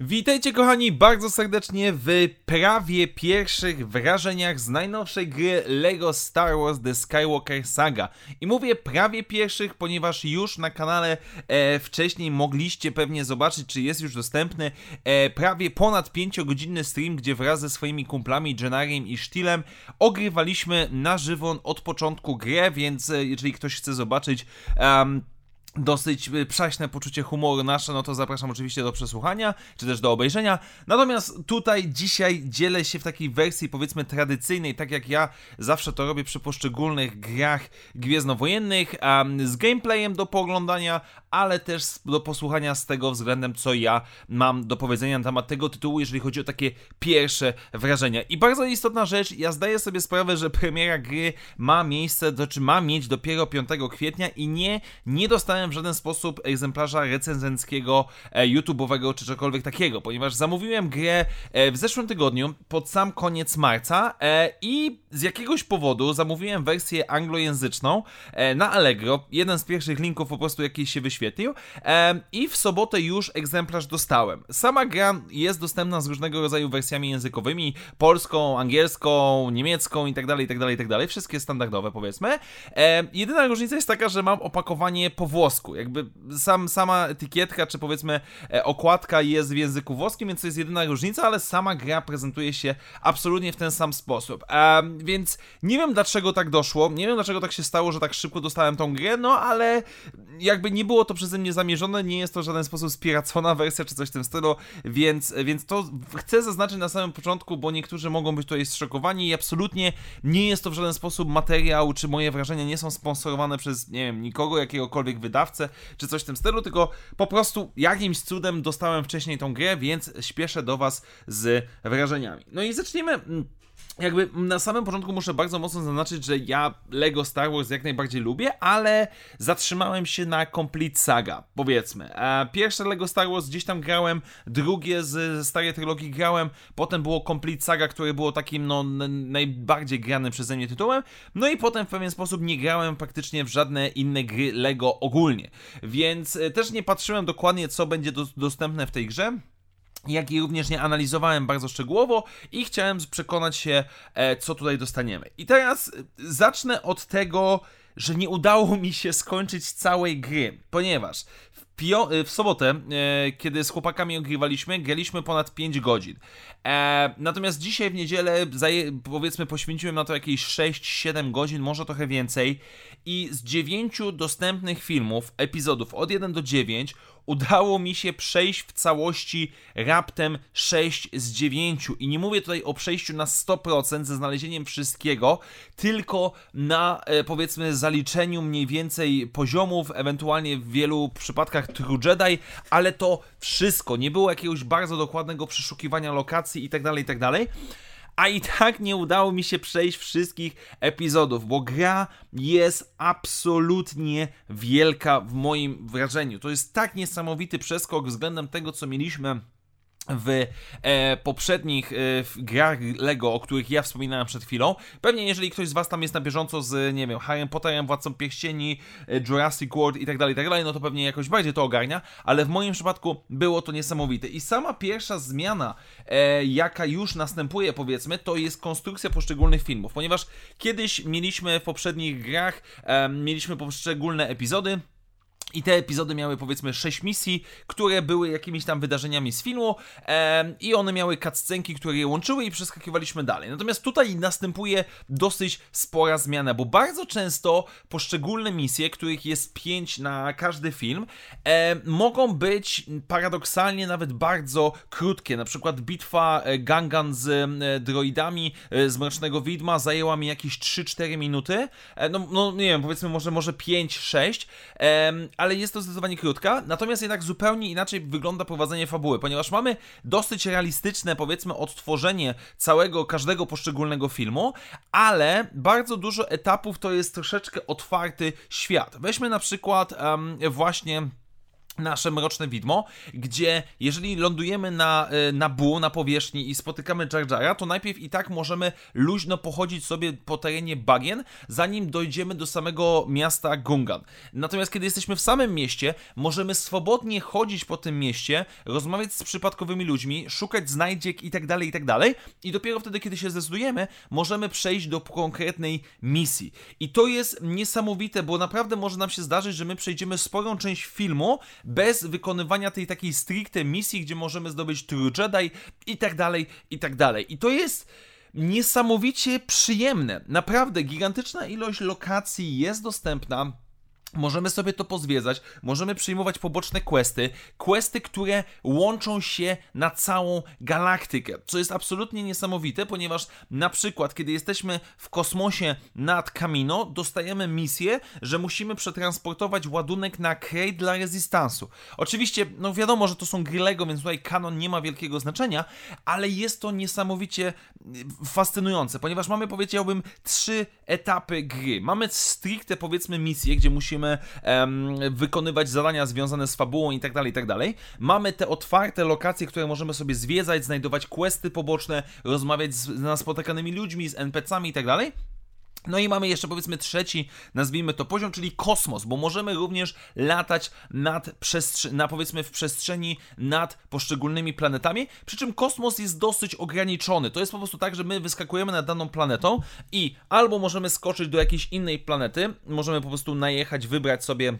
Witajcie kochani bardzo serdecznie w prawie pierwszych wrażeniach z najnowszej gry LEGO Star Wars The Skywalker Saga. I mówię prawie pierwszych, ponieważ już na kanale e, wcześniej mogliście pewnie zobaczyć, czy jest już dostępny e, prawie ponad 5-godzinny stream, gdzie wraz ze swoimi kumplami Jenariem i Sztilem ogrywaliśmy na żywo od początku grę, więc e, jeżeli ktoś chce zobaczyć... Um, dosyć y, przaśne poczucie humoru nasze, no to zapraszam oczywiście do przesłuchania, czy też do obejrzenia. Natomiast tutaj dzisiaj dzielę się w takiej wersji powiedzmy tradycyjnej, tak jak ja zawsze to robię przy poszczególnych grach gwiezdnowojennych, um, z gameplayem do pooglądania, ale też do posłuchania z tego względem, co ja mam do powiedzenia na temat tego tytułu, jeżeli chodzi o takie pierwsze wrażenia. I bardzo istotna rzecz, ja zdaję sobie sprawę, że premiera gry ma miejsce, to czy ma mieć dopiero 5 kwietnia i nie, nie dostałem w żaden sposób egzemplarza recenzenckiego, e, YouTube'owego czy czegokolwiek takiego, ponieważ zamówiłem grę e, w zeszłym tygodniu, pod sam koniec marca e, i z jakiegoś powodu zamówiłem wersję anglojęzyczną na Allegro. Jeden z pierwszych linków po prostu jakiś się wyświetlił i w sobotę już egzemplarz dostałem. Sama gra jest dostępna z różnego rodzaju wersjami językowymi, polską, angielską, niemiecką itd., itd., itd., wszystkie standardowe powiedzmy. Jedyna różnica jest taka, że mam opakowanie po włosku, włosku. Jakby sam, sama etykietka, czy powiedzmy e, okładka jest w języku włoskim, więc to jest jedyna różnica, ale sama gra prezentuje się absolutnie w ten sam sposób. więc nie wiem dlaczego tak doszło, nie wiem dlaczego tak się stało, że tak szybko dostałem tą grę, no ale jakby nie było to przeze mnie zamierzone, nie jest to w żaden sposób spiracona wersja, czy coś w tym stylu, więc, więc to chcę zaznaczyć na samym początku, bo niektórzy mogą być tutaj zszokowani i absolutnie nie jest to w żaden sposób materiał, czy moje wrażenia nie są sponsorowane przez, nie wiem, nikogo, jakiegokolwiek wydawcy, czy coś w tym stylu, tylko po prostu jakimś cudem dostałem wcześniej tą grę, więc śpieszę do Was z wrażeniami. No i zacznijmy mm, jakby na samym początku muszę bardzo mocno zaznaczyć, że ja Lego Star Wars jak najbardziej lubię, ale zatrzymałem się na Complete Saga, powiedzmy. E, pierwsze Lego Star Wars gdzieś tam grałem, drugie z starej trylogii grałem, potem było Complete Saga, które było takim no najbardziej granym przeze mnie tytułem, no i potem w pewien sposób nie grałem praktycznie w żadne inne gry Lego ogólnie, więc e, też nie patrzyłem dokładnie co będzie do, dostępne w tej grze, jak i również nie analizowałem bardzo szczegółowo i chciałem przekonać się, e, co tutaj dostaniemy. I teraz e, zacznę od tego, że nie udało mi się skończyć całej gry, ponieważ w, e, w sobotę, kiedy z chłopakami ogrywaliśmy, graliśmy ponad 5 godzin. Natomiast dzisiaj w niedzielę, powiedzmy, poświęciłem na to jakieś 6-7 godzin, może trochę więcej. I z 9 dostępnych filmów, epizodów od 1 do 9, udało mi się przejść w całości raptem 6 z 9. I nie mówię tutaj o przejściu na 100% ze znalezieniem wszystkiego, tylko na e, powiedzmy zaliczeniu mniej więcej poziomów, ewentualnie w wielu przypadkach True Jedi, ale to wszystko. Nie było jakiegoś bardzo dokładnego przeszukiwania lokacji itd., tak itd. A i tak nie udało mi się przejść wszystkich epizodów, bo gra jest absolutnie wielka w moim wrażeniu. To jest tak niesamowity przeskok względem tego, co mieliśmy w e, poprzednich e, grach Lego, o których ja wspominałem przed chwilą. Pewnie jeżeli ktoś z Was tam jest na bieżąco z, nie wiem, Harry Potterem, Władcą Pierścieni, e, Jurassic World i tak dalej, tak dalej, no to pewnie jakoś bardziej to ogarnia, ale w moim przypadku było to niesamowite. I sama pierwsza zmiana, e, jaka już następuje, powiedzmy, to jest konstrukcja poszczególnych filmów, ponieważ kiedyś mieliśmy w poprzednich grach, mieliśmy poszczególne epizody, i te epizody miały powiedzmy 6 misji, które były jakimiś tam wydarzeniami z filmu e, i one miały cutscenki, które je łączyły i przeskakiwaliśmy dalej. Natomiast tutaj następuje dosyć spora zmiana, bo bardzo często poszczególne misje, których jest 5 na każdy film, e, mogą być paradoksalnie nawet bardzo krótkie. Na przykład bitwa e, Gangan z droidami e, z Mrocznego Widma zajęła mi jakieś 3-4 minuty. E, no, no nie wiem, powiedzmy może, może 5-6, ale jest to zdecydowanie krótka, natomiast jednak zupełnie inaczej wygląda prowadzenie fabuły, ponieważ mamy dosyć realistyczne, powiedzmy, odtworzenie całego, każdego poszczególnego filmu, ale bardzo dużo etapów to jest troszeczkę otwarty świat. Weźmy na przykład um, właśnie nasze mroczne widmo, gdzie jeżeli lądujemy na, e, na Bu, na powierzchni i spotykamy Jar Jara, to najpierw i tak możemy luźno pochodzić sobie po terenie bagien, zanim dojdziemy do samego miasta Gungan. Natomiast kiedy jesteśmy w samym mieście, możemy swobodnie chodzić po tym mieście, rozmawiać z przypadkowymi ludźmi, szukać znajdziek i tak dalej, i tak. I dopiero wtedy, kiedy się zdecydujemy, możemy przejść do konkretnej misji. I to jest niesamowite, bo naprawdę może nam się zdarzyć, że my przejdziemy sporą część filmu, bez wykonywania tej takiej stricte misji, gdzie możemy zdobyć True Jedi i tak dalej, i tak dalej. I to jest niesamowicie przyjemne. Naprawdę gigantyczna ilość lokacji jest dostępna Możemy sobie to pozwiedzać, możemy przyjmować poboczne questy, questy, które łączą się na całą galaktykę, co jest absolutnie niesamowite, ponieważ na przykład, kiedy jesteśmy w kosmosie nad Kamino, dostajemy misję, że musimy przetransportować ładunek na crate dla Resistance'u. Oczywiście, no wiadomo, że to są gry Lego, więc tutaj kanon nie ma wielkiego znaczenia, ale jest to niesamowicie fascynujące, ponieważ mamy, powiedziałbym, trzy etapy gry. Mamy stricte, powiedzmy, misję, gdzie musimy um, wykonywać zadania związane z fabułą i tak dalej, i tak dalej. Mamy te otwarte lokacje, które możemy sobie zwiedzać, znajdować questy poboczne, rozmawiać z, z naspotykanymi ludźmi, z NPC-ami i tak dalej. No i mamy jeszcze powiedzmy trzeci, nazwijmy to poziom, czyli kosmos, bo możemy również latać nad przestrze- na powiedzmy w przestrzeni nad poszczególnymi planetami, przy czym kosmos jest dosyć ograniczony. To jest po prostu tak, że my wyskakujemy nad daną planetą i albo możemy skoczyć do jakiejś innej planety, możemy po prostu najechać, wybrać sobie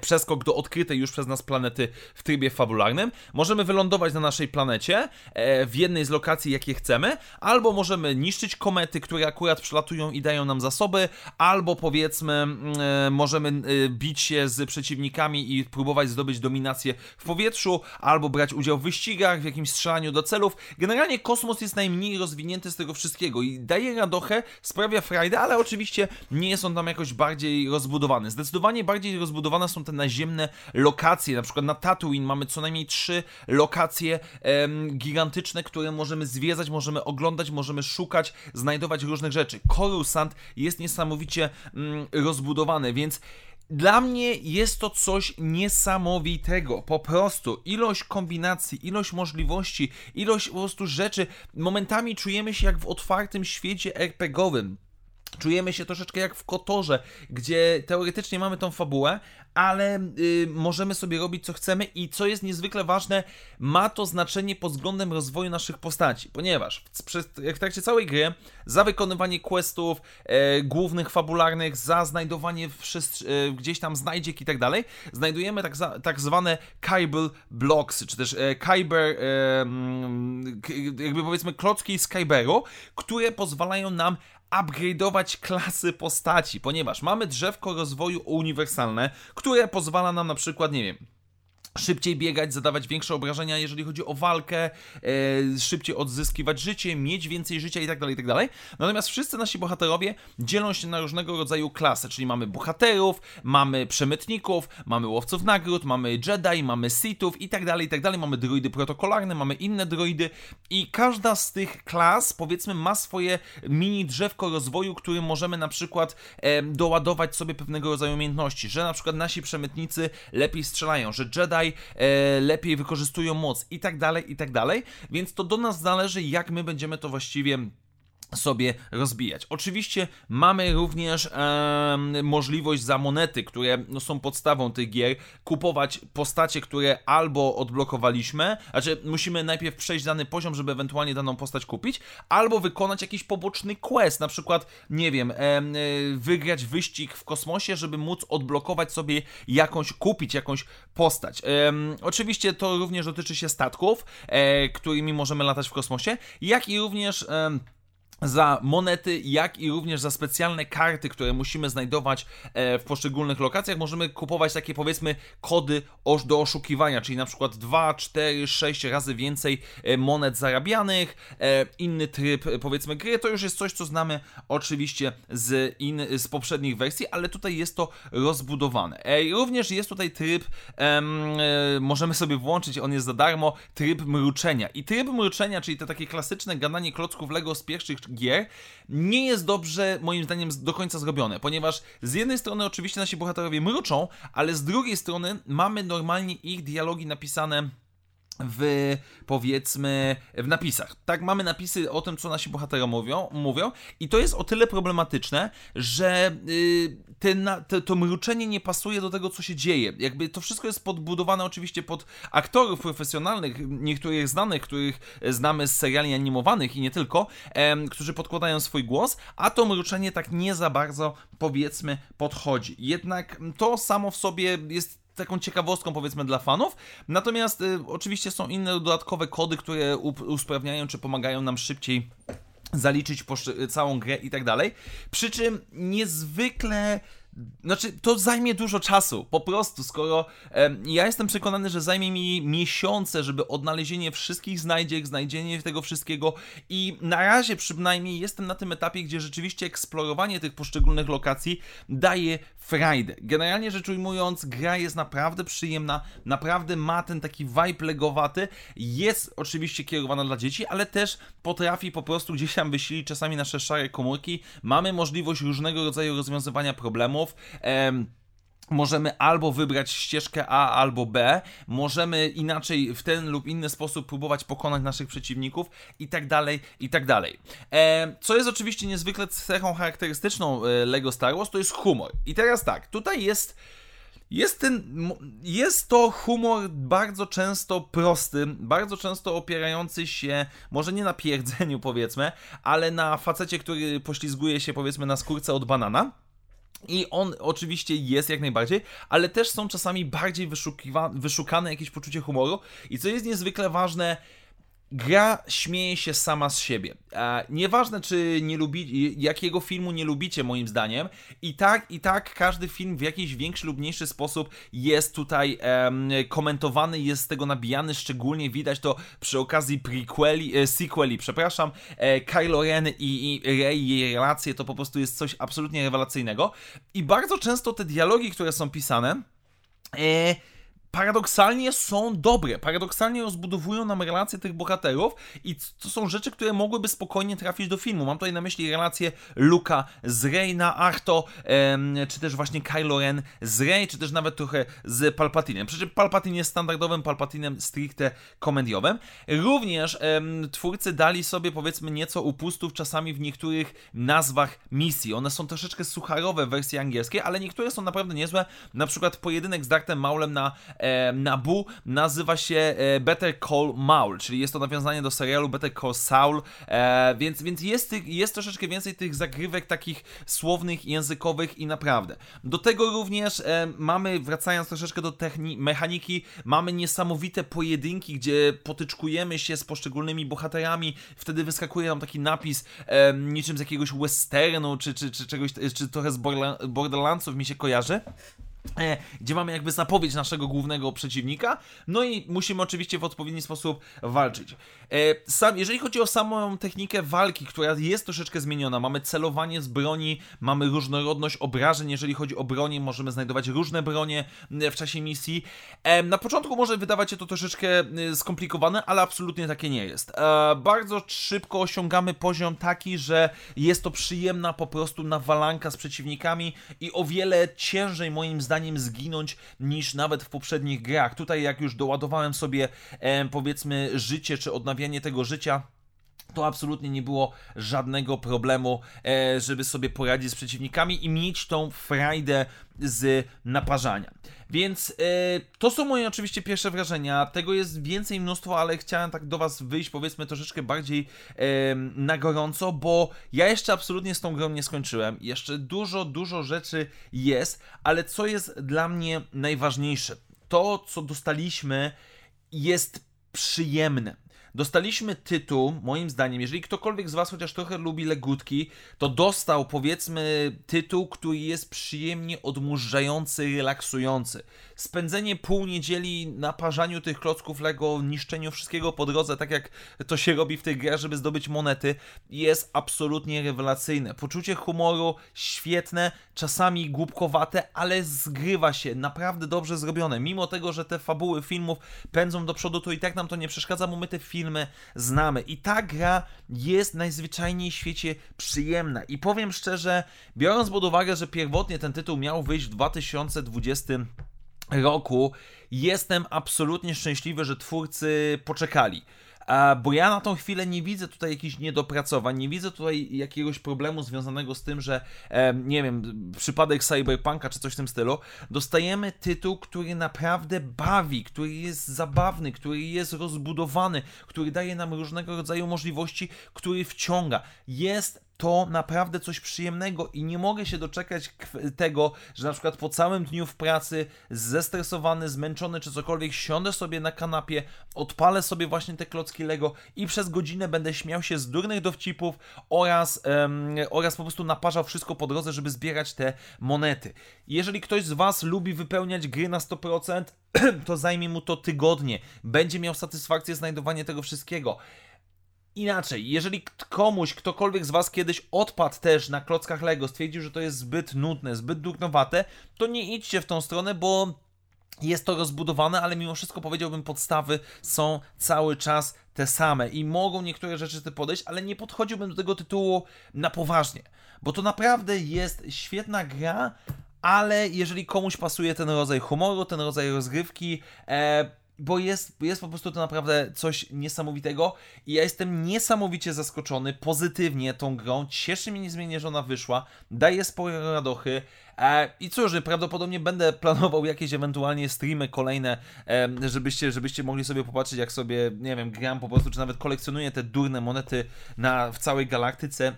przeskok do odkrytej już przez nas planety w trybie fabularnym. Możemy wylądować na naszej planecie e, w jednej z lokacji, jakie chcemy, albo możemy niszczyć komety, które akurat przelatują i dają nam zasoby, albo powiedzmy mm, e, możemy bić się z przeciwnikami i próbować zdobyć dominację w powietrzu, albo brać udział w wyścigach, w jakimś strzelaniu do celów. Generalnie kosmos jest najmniej rozwinięty z tego wszystkiego i daje radochę, sprawia frajdę, ale oczywiście nie jest on tam jakoś bardziej rozbudowany. Zdecydowanie bardziej rozbudowana są te naziemne lokacje. Na przykład na Tatooine mamy co najmniej trzy lokacje em, gigantyczne, które możemy zwiedzać, możemy oglądać, możemy szukać, znajdować różnych rzeczy. Coruscant jest niesamowicie mm, rozbudowany, więc dla mnie jest to coś niesamowitego. Po prostu ilość kombinacji, ilość możliwości, ilość po prostu rzeczy. Momentami czujemy się jak w otwartym świecie RPGowym. Czujemy się troszeczkę jak w Kotorze, gdzie teoretycznie mamy tą fabułę, ale y, możemy sobie robić co chcemy i co jest niezwykle ważne, ma to znaczenie pod względem rozwoju naszych postaci, ponieważ w, w trakcie całej gry za wykonywanie questów e, głównych, fabularnych, za znajdowanie e, gdzieś tam znajdziek i tak dalej, znajdujemy tak, za, tak zwane Kyber Blocks, czy też e, Kyber, e, jakby powiedzmy klocki z Kyberu, które pozwalają nam upgrade'ować klasy postaci, ponieważ mamy drzewko rozwoju uniwersalne, które pozwala nam na przykład, nie wiem, szybciej biegać, zadawać większe obrażenia, jeżeli chodzi o walkę, e, szybciej odzyskiwać życie, mieć więcej życia itd., tak itd. Tak Natomiast wszyscy nasi bohaterowie dzielą się na różnego rodzaju klasy, czyli mamy bohaterów, mamy przemytników, mamy łowców nagród, mamy Jedi, mamy Sithów itd., tak itd. Mamy droidy protokolarne, mamy inne droidy i każda z tych klas, powiedzmy, ma swoje mini drzewko rozwoju, którym możemy na przykład e, doładować sobie pewnego rodzaju umiejętności, że na przykład nasi przemytnicy lepiej strzelają, że Jedi e, lepiej wykorzystują moc i tak dalej, i tak dalej. Więc to do nas zależy, jak my będziemy to właściwie sobie rozbijać. Oczywiście mamy również e, możliwość za monety, które no, są podstawą tych gier, kupować postacie, które albo odblokowaliśmy, znaczy musimy najpierw przejść dany poziom, żeby ewentualnie daną postać kupić, albo wykonać jakiś poboczny quest, na przykład, nie wiem, e, wygrać wyścig w kosmosie, żeby móc odblokować sobie jakąś, kupić jakąś postać. E, oczywiście to również dotyczy się statków, e, którymi możemy latać w kosmosie, jak i również za monety, jak i również za specjalne karty, które musimy znajdować e, w poszczególnych lokacjach. Możemy kupować takie powiedzmy kody do oszukiwania, czyli na przykład 2, 4, 6 razy więcej e, monet zarabianych, e, inny tryb powiedzmy gry. To już jest coś, co znamy oczywiście z, in, z poprzednich wersji, ale tutaj jest to rozbudowane. Również jest tutaj tryb, możemy sobie włączyć, on jest za darmo, tryb mruczenia. I tryb mruczenia, czyli to takie klasyczne gadanie klocków Lego z pierwszych gier nie jest dobrze, moim zdaniem, do końca zrobione, ponieważ z jednej strony oczywiście nasi bohaterowie mruczą, ale z drugiej strony mamy normalnie ich dialogi napisane w powiedzmy w napisach. Tak, mamy napisy o tym, co nasi bohaterowie mówią, mówią i to jest o tyle problematyczne, że yy, ten, te, to mruczenie nie pasuje do tego, co się dzieje. Jakby to wszystko jest podbudowane oczywiście pod aktorów profesjonalnych, niektórych znanych, których znamy z seriali animowanych i nie tylko, którzy podkładają swój głos, a to mruczenie tak nie za bardzo, powiedzmy, podchodzi. Jednak to samo w sobie jest taką ciekawostką powiedzmy dla fanów. Natomiast y, oczywiście są inne dodatkowe kody, które usprawniają czy pomagają nam szybciej zaliczyć całą grę i tak dalej. Przy czym niezwykle znaczy, to zajmie dużo czasu, po prostu, skoro e, ja jestem przekonany, że zajmie mi miesiące, żeby odnalezienie wszystkich znajdziek, znajdzienie tego wszystkiego i na razie przynajmniej jestem na tym etapie, gdzie rzeczywiście eksplorowanie tych poszczególnych lokacji daje frajdę. Generalnie rzecz ujmując, gra jest naprawdę przyjemna, naprawdę ma ten taki vibe legowaty, jest oczywiście kierowana dla dzieci, ale też potrafi po prostu gdzieś tam wysilić czasami nasze szare komórki, mamy możliwość różnego rodzaju rozwiązywania problemów, Możemy albo wybrać ścieżkę A albo B, możemy inaczej w ten lub inny sposób próbować pokonać naszych przeciwników i tak dalej, i tak dalej. co jest oczywiście niezwykle cechą charakterystyczną e, LEGO Star Wars, to jest humor. I teraz tak, tutaj jest jest, ten, jest to humor bardzo często prosty, bardzo często opierający się, może nie na pierdzeniu powiedzmy, ale na facecie, który poślizguje się powiedzmy na skórce od banana i on oczywiście jest jak najbardziej, ale też są czasami bardziej wyszukane jakieś poczucie humoru. I co jest niezwykle ważne, Gra śmieje się sama z siebie. E, nieważne, czy nie lubi, jakiego filmu nie lubicie, moim zdaniem, i tak, i tak każdy film w jakiś większy lub mniejszy sposób jest tutaj komentowany, jest z tego nabijany, szczególnie widać to przy okazji prequeli, e, sequeli, przepraszam, e, Kylo Ren i, i Rey, jej relacje, to po prostu jest coś absolutnie rewelacyjnego. I bardzo często te dialogi, które są pisane, e, paradoksalnie są dobre, paradoksalnie rozbudowują nam relacje tych bohaterów i to są rzeczy, które mogłyby spokojnie trafić do filmu. Mam tutaj na myśli relacje Luka z Rey na Arto, czy też właśnie Kylo Ren z Rey, czy też nawet trochę z Palpatinem. Przy czym Palpatine jest standardowym Palpatinem stricte komediowym. Również twórcy dali sobie powiedzmy nieco upustów czasami w niektórych nazwach misji. One są troszeczkę sucharowe w wersji angielskiej, ale niektóre są naprawdę niezłe. Na przykład pojedynek z Dartem Maulem na Nabu nazywa się e, Better Call Maul, czyli jest to nawiązanie do serialu Better Call Saul, e, więc, więc jest, jest troszeczkę więcej tych zagrywek takich słownych, językowych i naprawdę. Do tego również e, mamy, wracając troszeczkę do mechaniki, mamy niesamowite pojedynki, gdzie potyczkujemy się z poszczególnymi bohaterami, wtedy wyskakuje nam taki napis niczym z jakiegoś westernu, czy, czy, czy czegoś, czy trochę z Borderlandsów mi się kojarzy. E, gdzie mamy jakby zapowiedź naszego głównego przeciwnika, no i musimy oczywiście w odpowiedni sposób walczyć. E, sam, jeżeli chodzi o samą technikę walki, która jest troszeczkę zmieniona, mamy celowanie z broni, mamy różnorodność obrażeń, jeżeli chodzi o bronię, możemy znajdować różne bronie w czasie misji. E, na początku może wydawać się to troszeczkę skomplikowane, ale absolutnie takie nie jest. Bardzo szybko osiągamy poziom taki, że jest to przyjemna po prostu nawalanka z przeciwnikami i o wiele ciężej moim zdaniem zginąć niż nawet w poprzednich grach. Tutaj jak już doładowałem sobie e, powiedzmy życie czy odnawianie tego życia, to absolutnie nie było żadnego problemu, e, żeby sobie poradzić z przeciwnikami i mieć tą frajdę z naparzania. Więc e, to są moje oczywiście pierwsze wrażenia. Tego jest więcej mnóstwo, ale chciałem tak do Was wyjść, powiedzmy, troszeczkę bardziej e, na gorąco, bo ja jeszcze absolutnie z tą grą nie skończyłem. Jeszcze dużo, dużo rzeczy jest, ale co jest dla mnie najważniejsze? To, co dostaliśmy, jest przyjemne. Dostaliśmy tytuł, moim zdaniem, jeżeli ktokolwiek z Was chociaż trochę lubi legutki, to dostał powiedzmy tytuł, który jest przyjemnie odmurzający, relaksujący spędzenie pół niedzieli na parzaniu tych klocków Lego, niszczeniu wszystkiego po drodze, tak jak to się robi w tej grze, żeby zdobyć monety, jest absolutnie rewelacyjne. Poczucie humoru świetne, czasami głupkowate, ale zgrywa się, naprawdę dobrze zrobione. Mimo tego, że te fabuły filmów pędzą do przodu, to i tak nam to nie przeszkadza, bo my te filmy znamy. I ta gra jest najzwyczajniej w świecie przyjemna. I powiem szczerze, biorąc pod uwagę, że pierwotnie ten tytuł miał wyjść w 2020 roku, jestem absolutnie szczęśliwy, że twórcy poczekali bo ja na tą chwilę nie widzę tutaj jakichś niedopracowań, nie widzę tutaj jakiegoś problemu związanego z tym, że nie wiem, przypadek Cyberpunka czy coś w tym stylu, dostajemy tytuł, który naprawdę bawi, który jest zabawny, który jest rozbudowany, który daje nam różnego rodzaju możliwości, który wciąga. Jest to naprawdę coś przyjemnego i nie mogę się doczekać tego, że na przykład po całym dniu w pracy, zestresowany, zmęczony czy cokolwiek, siądę sobie na kanapie, odpalę sobie właśnie te klocki Lego i przez godzinę będę śmiał się z durnych dowcipów oraz, um, oraz po prostu naparzał wszystko po drodze, żeby zbierać te monety. Jeżeli ktoś z Was lubi wypełniać gry na 100%, to zajmie mu to tygodnie. Będzie miał satysfakcję znajdowanie tego wszystkiego. Inaczej, jeżeli komuś, ktokolwiek z Was kiedyś odpadł też na klockach Lego, stwierdził, że to jest zbyt nudne, zbyt durnowate, to nie idźcie w tą stronę, bo jest to rozbudowane, ale mimo wszystko powiedziałbym, podstawy są cały czas te same i mogą niektóre rzeczy ty podejść, ale nie podchodziłbym do tego tytułu na poważnie, bo to naprawdę jest świetna gra, ale jeżeli komuś pasuje ten rodzaj humoru, ten rodzaj rozgrywki, e, bo jest, jest po prostu to naprawdę coś niesamowitego i ja jestem niesamowicie zaskoczony pozytywnie tą grą. Cieszy mnie niezmiennie, że ona wyszła, daje spore radochy. E, I cóż, prawdopodobnie będę planował jakieś ewentualnie streamy kolejne, e, żebyście, żebyście mogli sobie popatrzeć, jak sobie, nie wiem, gram po prostu, czy nawet kolekcjonuję te durne monety na, w całej galaktyce.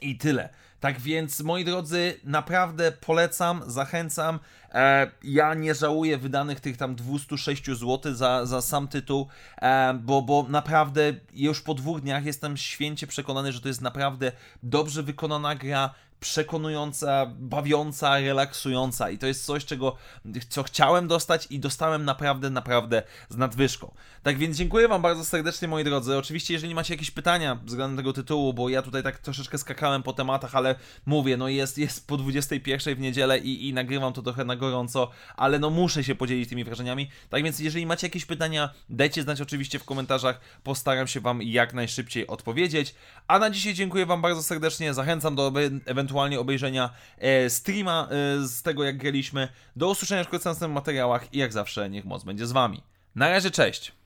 I tyle. Tak więc, moi drodzy, naprawdę polecam, zachęcam. E, ja nie żałuję wydanych tych tam 206 zł za, za sam tytuł, e, bo, bo naprawdę już po dwóch dniach jestem święcie przekonany, że to jest naprawdę dobrze wykonana gra, przekonująca, bawiąca, relaksująca i to jest coś, czego, co chciałem dostać i dostałem naprawdę, naprawdę z nadwyżką. Tak więc dziękuję Wam bardzo serdecznie, moi drodzy. Oczywiście, jeżeli macie jakieś pytania względem tego tytułu, bo ja tutaj tak troszeczkę skakałem po tematach, ale mówię, no jest, jest po 21 w niedzielę i, i nagrywam to trochę na gorąco, ale no muszę się podzielić tymi wrażeniami. Tak więc, jeżeli macie jakieś pytania, dajcie znać oczywiście w komentarzach, postaram się Wam jak najszybciej odpowiedzieć. A na dzisiaj dziękuję Wam bardzo serdecznie, zachęcam do ewentualnie ewentualnie obejrzenia e, streama e, z tego, jak graliśmy. Do usłyszenia w następnych materiałach i jak zawsze, niech moc będzie z Wami. Na razie, cześć!